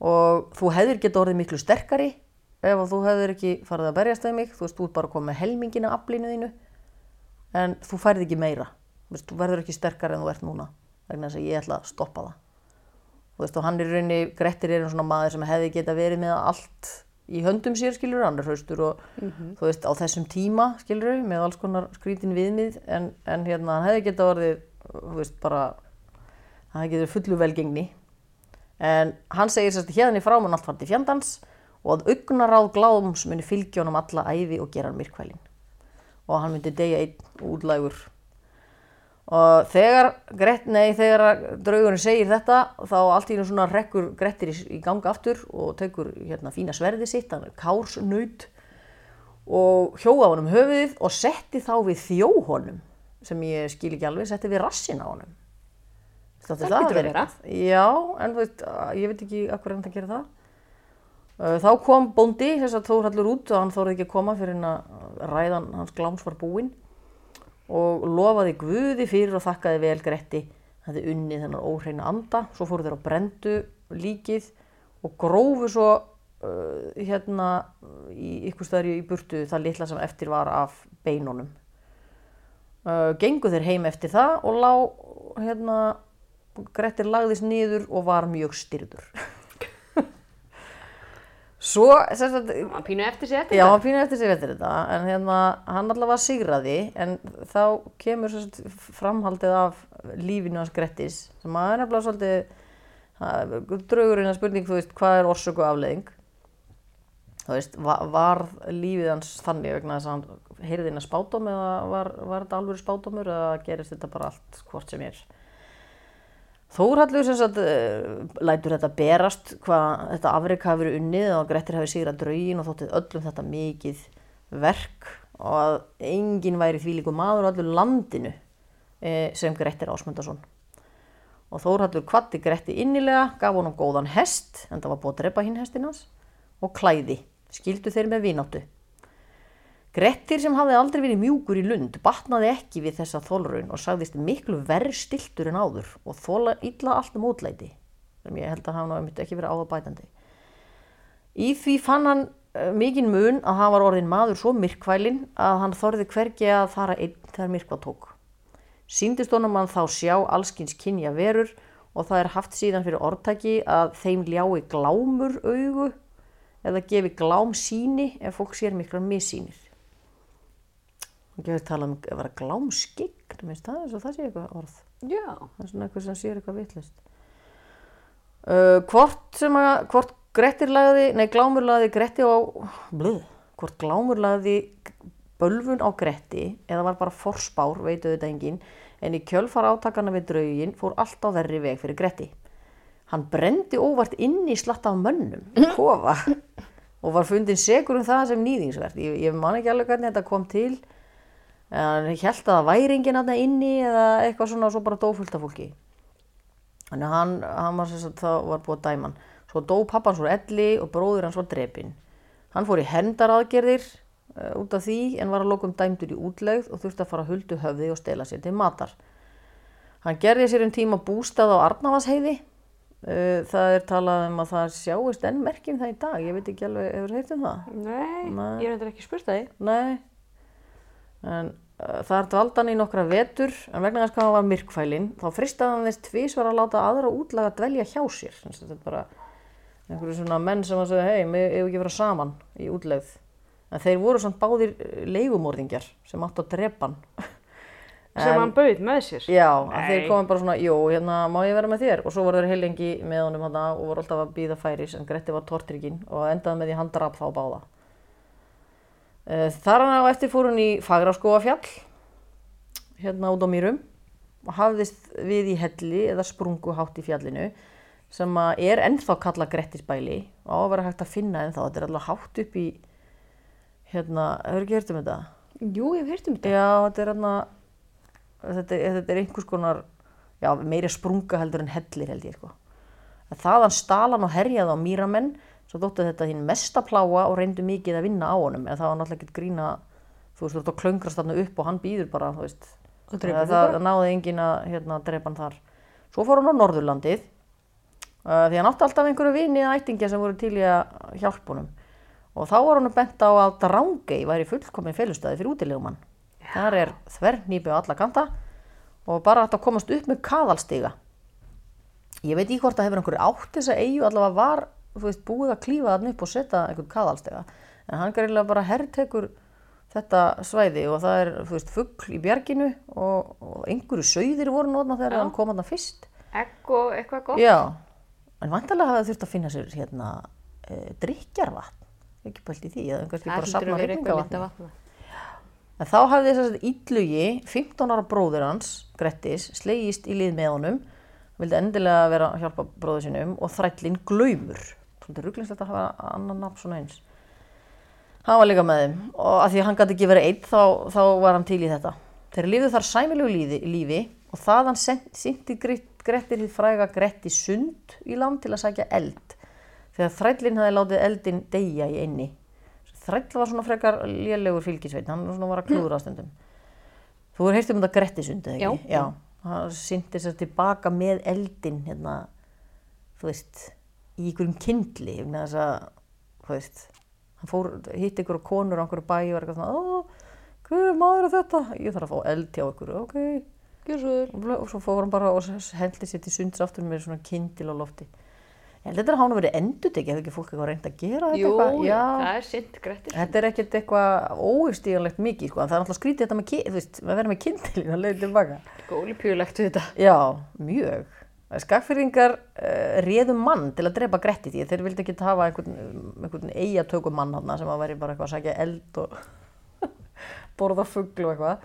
og þú hefðir geta orðið miklu sterkari ef þú hefðir ekki farið að berjast við mig, þú veist, þú ert bara að koma með helmingina aflínu þínu en þú færð ekki meira, veist, þú verður ekki sterkari en þú ert núna, vegna þess að ég ætla að stoppa það. Þú veist, og hann er rauninni, Grettir er einn svona maður sem hefði geta verið með allt í höndum sér, skilur, hann er hraustur og þú veist, á þessum tíma, skilur, með alls konar skrítin viðmið, en, en hérna, hann hefði geta orðið, þú veist, bara, hann hefði geta fullu velgengni. En hann segir sérst, hérna og að augnaráð gláðums muni fylgja honum alla æfi og gera hann myrkvælin. Og hann myndi deyja einn útlægur og þegar, Gret, nei, þegar draugurinn segir þetta þá allt í einu svona rekkur Grettir í, í ganga aftur og tekur hérna fína sverði sitt, hann er kársnaut og hjóða honum höfuðið og setti þá við þjó honum sem ég skil ekki alveg, setti við rassin á honum. Þátti Það getur eitthvað? Já, en þú veist, ég veit ekki akkur hann að gera það. Uh, Þá kom bóndi, þess að Þórhallur út og hann þórði ekki að koma fyrir en að ræðan hans gláms var búinn. Og lofaði Guði fyrir og þakkaði vel Gretti. Hefði unnið þennan óhreina anda svo fóru þeir á brendu líkið og grófu svo uh, hérna í ykkur staðar í burtu það litla sem eftir var af beinunum. Uh, gengu þeir heim eftir það og lá hérna Grettir lagðist niður og var mjög styrður svo sem sagt, Hann pínu eftir sig eftir Já, þetta. hann pínur eftir sig eftir þetta en hérna, hann allavega sigraði en þá kemur svo sagt, framhaldið af lífinu hans Grettis sem að er nefnilega svolítið draugurinn að spurning, þú veist, hvað er orsök og afleðing þú veist, var, var lífið hans þannig vegna þess að hann heyrði inn að spátum eða var, var þetta alveg spátumur eða gerist þetta bara allt hvort sem er Þórhallur sem sagt uh, lætur þetta berast hvað þetta afreik hafi verið unnið og Grettir hafi sigrað draugin og þóttið öllum þetta mikið verk og að enginn væri því líku maður á öllu landinu eh, sem Grettir Ásmundarsson. Og Þórhallur kvatti Gretti innilega, gaf honum góðan hest, en það var búið að drepa hinn hestin hans, og klæði, skildu þeir með vináttu. Grettir sem hafði aldrei verið mjúkur í lund batnaði ekki við þessa þólraun og sagðist miklu verri stiltur en áður og þóla illa allt um útlæti sem ég held að hafa nú einmitt ekki verið áða bætandi. Í því fann hann uh, mikinn mun að hann var orðin maður svo myrkvælinn að hann þorði hvergi að fara einn þegar myrkva tók. Sýndist honum hann þá sjá allskins kynja verur og það er haft síðan fyrir orðtaki að þeim ljái glámur augu eða gefi glám síni ef fólk sér miklar missýnir. Hann gefur tala um að vera glámskygg, minnst það eins og það sé eitthvað orð. Já. Það er svona eitthvað sem sér eitthvað vitlist. Uh, hvort sem að, hvort Grettir lagði, nei Glámur lagði Gretti á, blöð, hvort Glámur lagði bölvun á Gretti eða var bara forspár, veitu þetta enginn, en í kjölfar átakana við draugin fór allt á verri veg fyrir Gretti. Hann brendi óvart inn í slatta af mönnum, kofa, og var fundin segur um það sem nýðingsvert. Ég, ég man ekki alveg hvernig þetta kom til, en hann held að það væri enginn aðna inni eða eitthvað svona og svo bara dófullt af fólki. Þannig að hann, hann var sagt, var búið að dæma hann. Svo dó pappans úr elli og bróðir hans var drepinn. Hann fór í hendaraðgerðir uh, út af því en var að lokum dæmdur í útlegð og þurfti að fara huldu höfði og stela sér til matar. Hann gerði sér um tíma bústað á Arnavasheiði. Uh, það er talað um að það sjáist enn merkjum það í dag. Ég veit ekki alveg, hefur heilt um það? Nei, Nei. ég er endur ekki spurt það því. En uh, þar dvaldi hann í nokkra vetur en vegna þess hvað hann var myrkfælinn þá fristaði hann þess tvísvar að láta aðra útlaga dvelja hjá sér. Sem sagt, Þetta er bara einhverju svona menn sem að segja hei, við hefum ekki vera saman í útlegð. En þeir voru samt báðir eh, leigumorðingjar sem áttu að drepa hann. Sem hann bauð með sér. Já, að þeir komum bara svona, jú, hérna má ég vera með þér og svo voru þeir heilengi með honum hana og voru alltaf að býða færis en Gretti var tortrygginn og endaði með því hann drap þá báða. Uh, þar hann á eftir fór hún í Fagraskóafjall, hérna út á Mýrum og hafðist við í helli eða sprungu hátt í fjallinu sem er ennþá kalla Grettisbæli og á að vera hægt að finna ennþá, þetta er alltaf hátt upp í, hérna, hefur ekki hert um þetta? Jú, ég hef heyrt um þetta. Já, þetta er hérna þetta, þetta er einhvers konar já, meiri sprunga heldur en hellir held ég sko. að þaðan stalan og herjaði á mýramenn svo þóttu þetta hinn mesta pláa og reyndu mikið að vinna á honum en það var náttúrulega ekki grína þú veist, þú ert að klöngrast þarna upp og hann býður bara, þú veist. Það, það náði engin að hérna, drepa hann þar. Svo fór hann á Norðurlandið uh, því hann átti alltaf einhverju vini eða ættingja sem voru til í að hjálpa honum. Og þá var hann bent á að Drangey væri fullkomin félustæði fyrir útilegumann. Þar er þvernýpi á alla kanta og bara að komast upp með kaðalstiga. Ég veit í hvort að hefur einhverju átt þess að eigu allavega var veist, búið að klífa þann upp og setja einhvern kaðalstiga en hann gærilega bara herrtekur þetta svæði og það er fugl í bjarginu og, og einhverju sauðir voru nótna þegar Já. hann kom hann fyrst Egg og eitthvað gott. Já, en vantarlega hafa þurft að finna sér hérna e, drikjarvatn, ekki pælt í því, eða kannski bara Það að rigningavatni. myndavatn. En þá hafði þess að Ídlugi, 15 ára bróðir hans, Grettis, slegist í lið með honum, vildi endilega vera að hjálpa bróður sinum og þrællin Glaumur. Svolítið rugglingslegt að hafa annan nafn svona eins. Hann var líka með þeim og að því að hann gæti ekki verið einn þá, þá var hann til í þetta. Þeir lifðu þar sæmilegu lífi, lífi og þaðan sýndi Grettir hið fræga Gretti sund í land til að sækja eld. Þegar þrællin hafði látið eldin deyja í einni. Þræll var svona frekar lélegur fylgisveit, hann svona var að klúðra stundum. Þú hefur heyrt um þetta Grettisund, eða ekki? Já. Já. Hann sýndi sér tilbaka með eldin, hérna, þú veist, í einhverjum kindli, vegna þess að, þú veist, hann fór, hitt einhverju konur á einhverju bæ og var eitthvað svona, ó, hver er maður að þetta? Ég þarf að fá eld hjá einhverju, ok. Gjör svo vel. Og svo fór hann bara og hendi sér til sunds aftur með svona kindil á lofti. Ég held að þetta hafa nú verið endutekið, hefði ekki fólk eitthvað reynd að gera þetta Jú, eitthvað? Já. það er sint grettir. Þetta er ekkert eitthvað óurstíganlegt mikið, sko, en það er alltaf skrítið þetta með, þú veist, að vera með kindilin að leiði tilbaka. Ólipjulegt við þetta. Já, mjög. Skagfyrringar uh, réðum mann til að drepa Gretti því þeir vildi ekki hafa einhvern, einhvern eigatökum mann hann sem að veri bara eitthvað að sækja eld og borða fugl og eitthvað.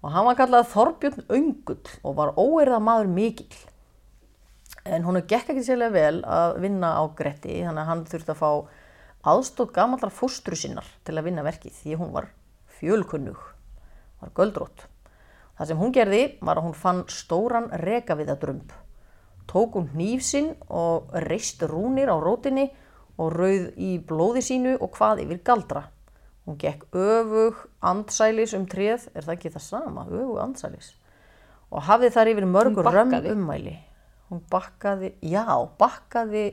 Og hann var kallað Þorbjörn Öngull og var óerða maður mikill. En hún gekk ekki sérlega vel að vinna á Gretti þannig að hann þurfti að fá aðstótt gamallra fóstru sinnar til að vinna verkið því hún var fjölkunnug, var göldrótt. Það sem hún gerði var að hún fann stóran rekaviðadrömb. Tók hún hníf sinn og reist rúnir á rótinni og rauð í blóði sínu og hvað yfir galdra. Hún gekk öfug andsælis um tréð, er það ekki það sama, öfug andsælis. Og hafði þar yfir mörgur römm ummæli. Hún bakkaði, já, bakkaði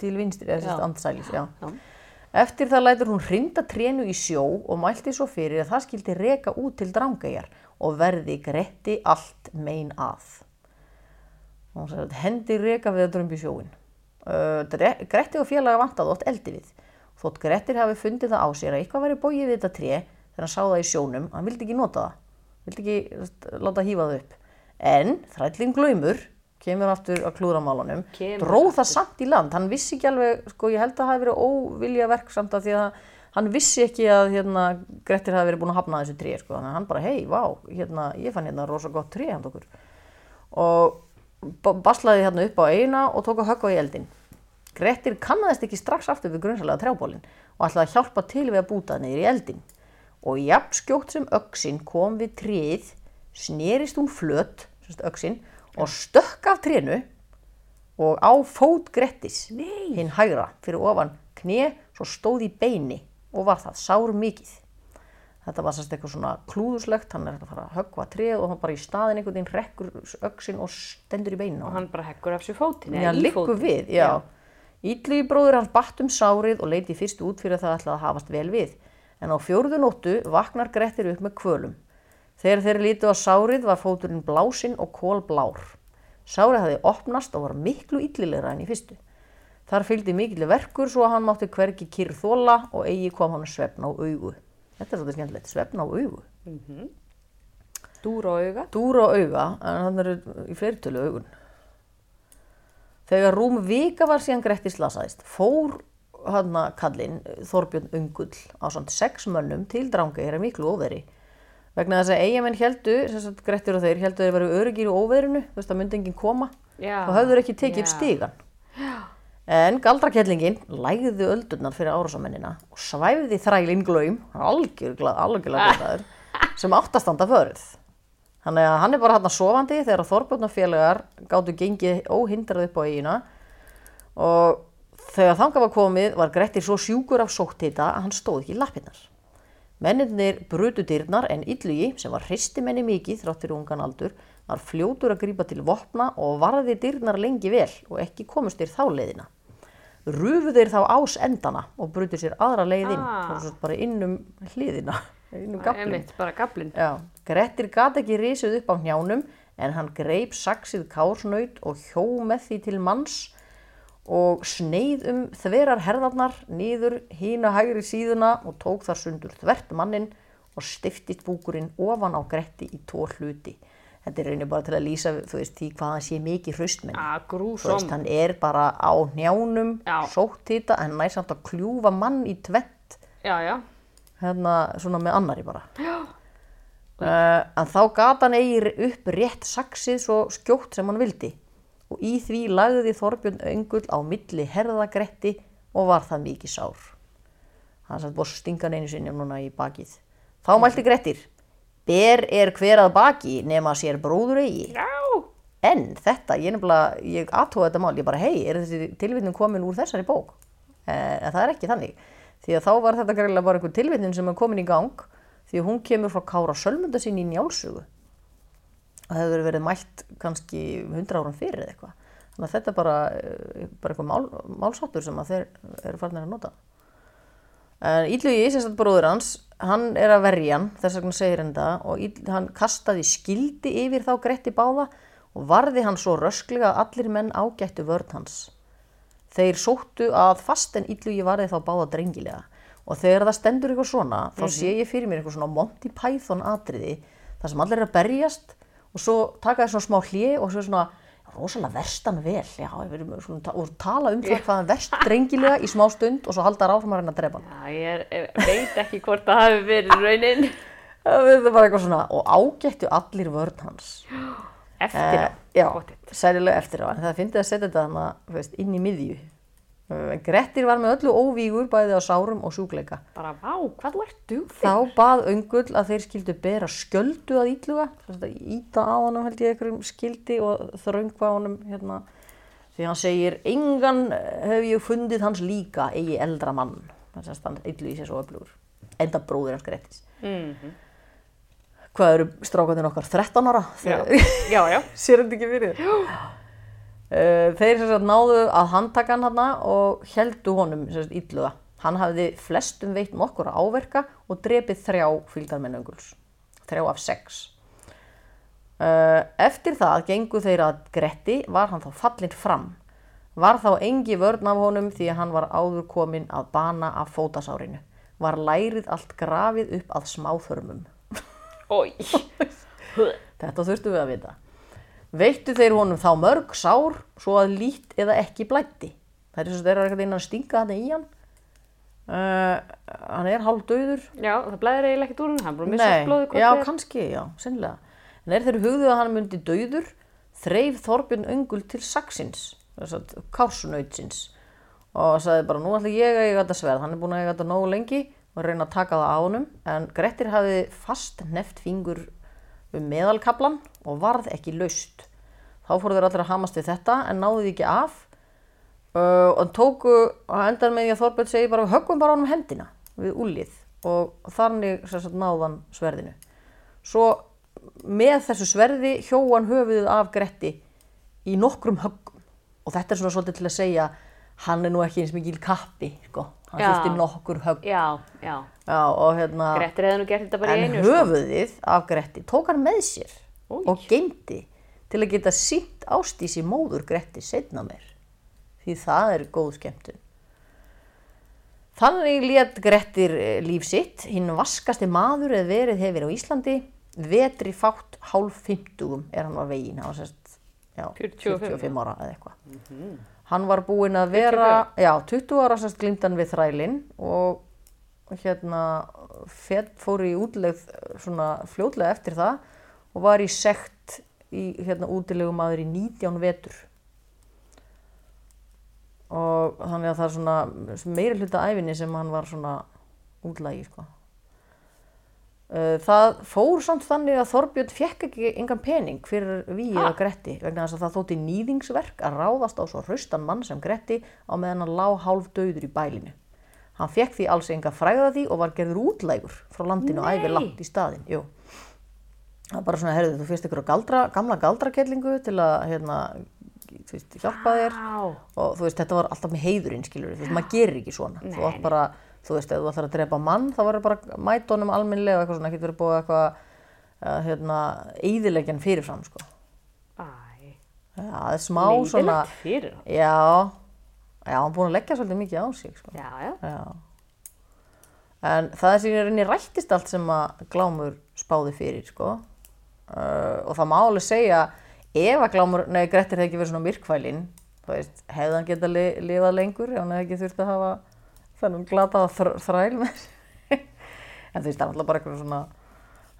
til vinstri, eða sérst andsælis, já. Já. Eftir það lætur hún hrinda trénu í sjó og mælti svo fyrir að það skildi reka út til drangæjar og verði gretti allt mein að. Og hún sagði hendi reka við að drömbi sjóin. Uh, Dre- Gretti og félaga vantaði oft eldi við. Þótt Grettir hafi fundið það á sér að eitthvað væri bóið við þetta tré þegar hann sá það í sjónum, hann vildi ekki nota það. Vildi ekki veist, láta hýfa það upp. En þrællin glaumur, kemur aftur að klúðramálunum, Kemur dróð það samt í land. Hann vissi ekki alveg, sko ég held að það hafi verið óvilja verk samt að því að hann vissi ekki að hérna, Grettir hafi verið búin að hafna þessu tré, sko. Þannig að hann bara, hei, vá, hérna, ég fann hérna rosa gott tré hand okkur. Og baslaði hérna upp á eina og tók að höggva í eldin. Grettir kannaðist ekki strax aftur við grunnsalega trjábólinn og ætlaði að hjálpa til við að búta niður í eldin. Og jafn skjótt sem öxin kom við tréð, snerist hún flött, semst öxin, og stökk af trénu og á fót Grettis, Nei. hinn hægra, fyrir ofan kné, svo stóð í beini og var það sár mikið. Þetta var sérst eitthvað svona klúðuslegt, hann er að fara að höggva treð og hann bara í staðin einhvern veginn rekkur öxin og stendur í beinu Og hann bara heggur af sér fótinn. Já, liggur við, já. Ítlu í bróður hans batt um sárið og leiti fyrst út fyrir að það ætlaði að hafast vel við. En á fjórðu nóttu vaknar Grettir upp með kvölum. Þegar þeir lítu á sárið var fóturinn blásinn og kólblár. Sárið hafði opnast og var miklu illilegra enn í fyrstu. Þar fylgdi mikill verkur svo að hann mátti hvergi kyrr þóla og eigi kom hann svefn á augu. Þetta er svolítið skemmtilegt, svefn á augu. Dúr og auga. Dúr á auga, en hann eru í fleirtölu augun. Þegar rúm vika var síðan Gretti slasaðist, fór hann kallinn Þorbjörn Ungull á samt sex mönnum til Drangeir miklu óveri. Vegna þess að eigamenn heldu, Grettir og þeir, heldu þeir verið öryggir í óverinu, þú veist að myndi enginn koma Já. og höfður ekki tekið upp Já. stígan. En galdrakellingin lægði öldurnar fyrir árásamennina og svæfði þrælinn glöym, algjörlega, algjörlega glöðaður, sem átt að standa förð. Þannig að hann er bara hann sofandi þegar Þorbjörnafélagar gáttu gengið óhindrað upp á eigina og þegar þangað var komið var Grettir svo sjúkur af sóttita að hann stóð ekki í lappirnar. Menninir brutu dyrnar en Illugi, sem var hristimenni mikið þrátt fyrir ungan aldur, var fljótur að grípa til vopna og varði dyrnar lengi vel og ekki komust þeir þá leiðina. Rufu þeir þá ás endana og brutu sér aðra leið inn, Ah. ah. bara inn um hliðina, inn um gaflin. Einmitt, bara gablin. Grettir gat ekki risið upp á hnjánum en hann greip saksið kársnaut og hjó með því til manns og sneið um þverar herðarnar niður hína hægri síðuna og tók þar sundur þvert mannin og stiftist búkurinn ofan á Gretti í tvo hluti. Þetta er raunin bara til að lýsa þú veist, því hvað hann sé mikið hraustmenn. Þú veist, hann er bara á hnjánum, Já. sótt hýta en næst samt að kljúfa mann í tvett hérna svona með annari bara. Uh, en þá gat hann eigi upp rétt saksið svo skjótt sem hann vildi. Og í því lagði Þorbjörn öngull á milli herðagretti og var það mikið sár. Hann satt búið að stinga hann einu sinni núna í bakið. Þá mælti Grettir ber er hver að baki nema sér bróður eigi Já. en þetta, ég nefnilega, ég aðtóða þetta mál, ég bara, hei, er þessi tilvitnum komin úr þessari bók? Eh, en það er ekki þannig, því að þá var þetta greiðlega bara einhver tilvitnum sem er komin í gang, því að hún kemur frá Kára Sölmunda sinni í njálsugu. Það hefur verið mælt kannski 100 árum fyrir eða eitthvað. Þannig að þetta er bara, eh, bara eitthvað mál, málsáttur sem þeir eru farinir að nota. En Íllugi, sérstætt bróður hans, hann er að verja hann, þess vegna segir hann það, og hann kastaði skildi yfir þá Gretti báða og varði hann svo rösklega að allir menn ágættu vörn hans. Þeir sóttu að fast en Íllugi varði þá báða drengilega. Og þegar það stendur eitthvað svona, þá sé ég fyrir mér eitthvað svona Monty Python atriði, þar sem allir er að berjast og svo taka þeir svona smá hlið og svo svona, rosalega verstan vel, já, við erum ta- og tala um það hvað hann verst drengilega í smá stund og svo halda áfram að reyna að drepa hann. Já, ég er, veit ekki hvort það hafi verið raunin. Það er bara eitthvað svona, og ágættu allir vörn hans. Eftir á. Eh, já, Pottet. særilega eftir á, en það fyndi að setja þetta hana, veist, inn í miðju. Eh, Grettir var með öllu óvígur bæði á sárum og sjúkleika. Bara, vá, hvað þú ert dugþig? Þá bað öngull að þeir skildu bera sköldu að íluga, íta á honum held ég einhverjum skildi og þröngva honum hérna. Því hann segir, engan hef ég fundið hans líka eigi eldra mann. Þannig að hann illu í sér svo öflugur. Enda bróðir hans Grettis. Mhm. Hvað eru strákandinn okkar? 13 ára? Já, já, já. Sér þetta ekki fyrir þér? Uh, þeir sem sagt náðu að handtaka hann hana og heldu honum illuga. Hann hafði flestum veitt nokkur áverka og drepið þrjá fylgdarmenn önguls. Þrjá af sex. Uh, eftir það gengu þeir að Gretti var hann þá fallinn fram. Var þá engi vörn af honum því að hann var áður kominn að bana af fótasárinu. Var lærið allt grafið upp að smáþörmum. Þetta þurftum við að vita. Veittu þeir honum þá mörg sár svo að lít eða ekki blætti. Það er þess að þeir eru eitthvað inn að stinga þetta í hann. Uh, hann er hálf döður. Já, það blæðir eiginlega ekkert úr hann er bara að missa hvort já, er. kannski, já, sennilega. En er þeir hugðu að hann myndi döður, þreif Þorbjörn öngul til saksins, kársunautsins. Og sagði bara, nú ætla ég að eiga þetta sverð. Hann er búin að eiga þetta nógu lengi og reyna að taka það á honum. En Grettir hafði fast neft fingur um meðalkablan og varð ekki laust. þá fóru þeir allir að hamast við þetta en náðu því ekki af. Uh, og tóku að endar með því að Þorbjörn segi bara höggum bara honum hendina við úlið og þannig sagt, náðan sverðinu. Svo með þessu sverði hjóan höfuðið af Gretti í nokkrum höggum. Og þetta er svona svolítið til að segja hann er nú ekki eins mikil kappi sko. hann þurfti nokkur högg Já, já. Já, og hérna en einu. sko. höfuðið af Gretti tók hann með sér Új. og geymdi til að geta sínt ástísi móður Gretti setna mér því það er góð skemmtun Þannig lét Grettir eh, líf sitt, hinn vaskasti maður eða verið hefur á Íslandi, vetri fátt hálf fimmtugum er hann á veginn, hann var sérst, já, 45 45 ára eða eitthvað. Hann var búinn að vera, já, 20 ára sérst glindan við þrælinn og hérna fór í útlegð svona fljótlega eftir það og var í sekt í hérna útilegum maður í 19 vetur og þannig að það er svona meiri hluta æfinni sem hann var svona útlægi sko. Uh, það fór samt þannig að Þorbjörn fekk ekki engan pening fyrir Ha? að Gretti vegna þess að það þótti nýðingsverk að ráðast á svo hraustan mann sem Gretti á meðan hann lá hálf döður í bælinu. Hann fekk því alls enga fræða því og var gerður útlægur frá landinu og æfi Nei. langt í staðinn. Jú. Það er bara svona, herðu, þú fyrst ykkur galdra, gamla galdrakellingu til að hérna, þú veist, hjálpa þér og þú veist, þetta var alltaf með heiðurinn, skilur þú veist, maður gerir ekki svona Nei, þú átt bara, þú veist, ef þú ætlar að drepa mann þá verður bara almennlega og eitthvað svona, ekki verið búið eitthvað að, hérna, eðilegjan fyrirfram, sko Æ. Já, það er smá svona Leiðilegt fyrir. Já, já, hann búin að leggja svolítið mikið á sig, sko Já, já. Já En það er sem ég reyni rættist allt sem að Glámur spáði fyrir, sko uh, og það má alveg segja ef að Glámur, nei, Grettir hefði ekki verið svona myrkvælinn, þú veist, hefði hann getað li lifað lengur ef hann hefði ekki þurft að hafa þannig glataða þr þræl með en þú veist, það er alltaf bara eitthvað svona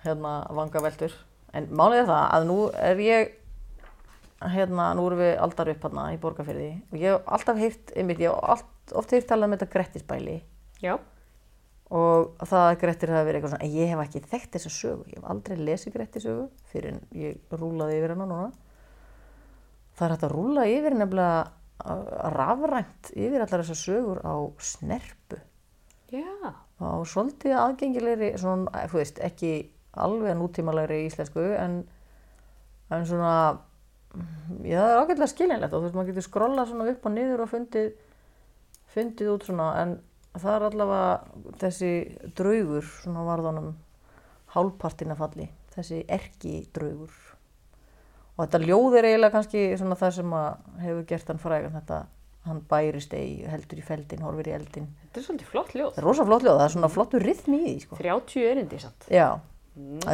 hérna vangaveltur. En málið er það að nú er ég hérna, nú erum við aldar upp hérna í borgarfyrði og ég hef alltaf heyrt, einmitt, ég hef allt, oft heyrt talað um þetta Grettisbæli. Já. og það að Grettir hafi verið eitthvað svona en ég hef ekki þekkt þessa sögu, ég hef aldrei lesið Grettir sögu fyrir en ég rúlaði yfir hana núna. Það er hægt að rúla yfir nefnilega rafrænt yfir allar þessar sögur á snerpu. Já. á svolítið aðgengilegri svona, þú veist, ekki alveg nútímalegri íslensku en, en svona já, það er ágætlega skiljanlegt og þú veist, maður getur skrollað svona upp og niður og fundið fundið út svona en það er allavega þessi draugur svona varðanum hálfpartina falli. Þessi erki draugur og þetta ljóð er eiginlega kannski svona það sem að hefur gert hann frægan þetta hann bærist ei, heldur í feldin, horfir í eldin Þetta er svolítið flott ljóð. Það er rosa flott ljóð, það er svona flottur rithmi í því, sko. 30 erindi samt. Já,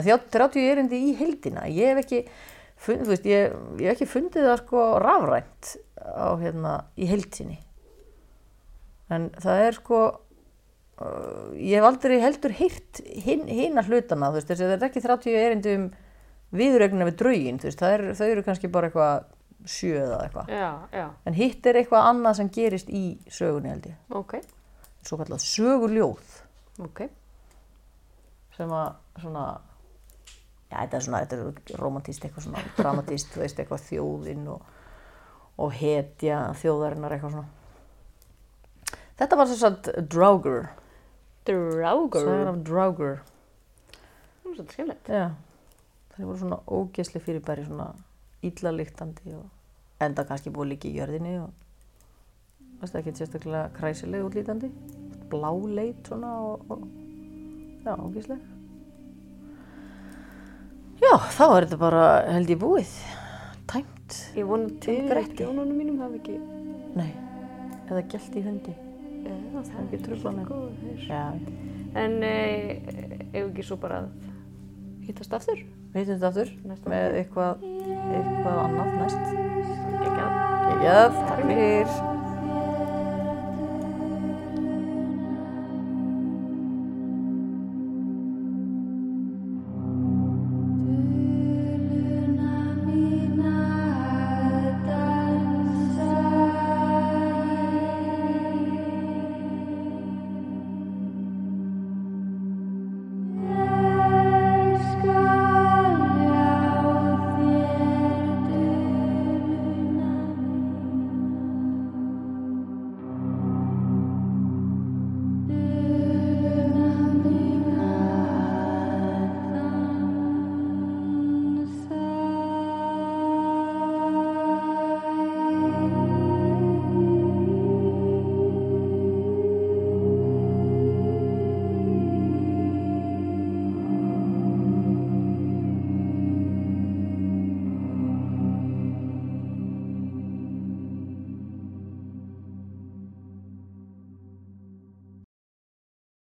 þjá- 30 erindi í heildina. Ég hef ekki, fund, veist, ég, ég hef ekki fundið það sko rafrænt á hérna í heildsinni. En það er sko, uh, ég hef aldrei heldur heyrt hin, hina hlutana, þú veist, þessi, það er ekki 30 erindi um viðurögnina við draugin, þú veist, er, þau eru kannski bara eitthvað sjö eða eitthvað. En hitt er eitthvað annað sem gerist í sögunni held ég, Ok, svo kallað söguljóð. ok. sem að svona já, þetta er svona, þetta er romantíst eitthvað svona dramatíst, þú veist, eitthvað þjóðinn og, og hetja þjóðarinnar eitthvað svona þetta var að Draugr Draugur. Af Draugr Það er svolítið skemmilegt. já, það voru svona ógesli fyrirbæri svona illa lyktandi og enda kannski búið líka í jörðinni og veist ekki sérstaklega kræsileg útlítandi bláleit svona og, og já, ógesleg já, þá er þetta bara held ég búið tæmt Ég Yfir Gretti ekki. ánunum mínum hafi ekki... nei, eða gælt í hundi Já, það ekki mig. góður. já, En eh, ef ekki svo bara hittast aftur? Hittum þetta aftur með eitthvað eitthvað annað næst. Ekki að. Ekki að, takk fyrir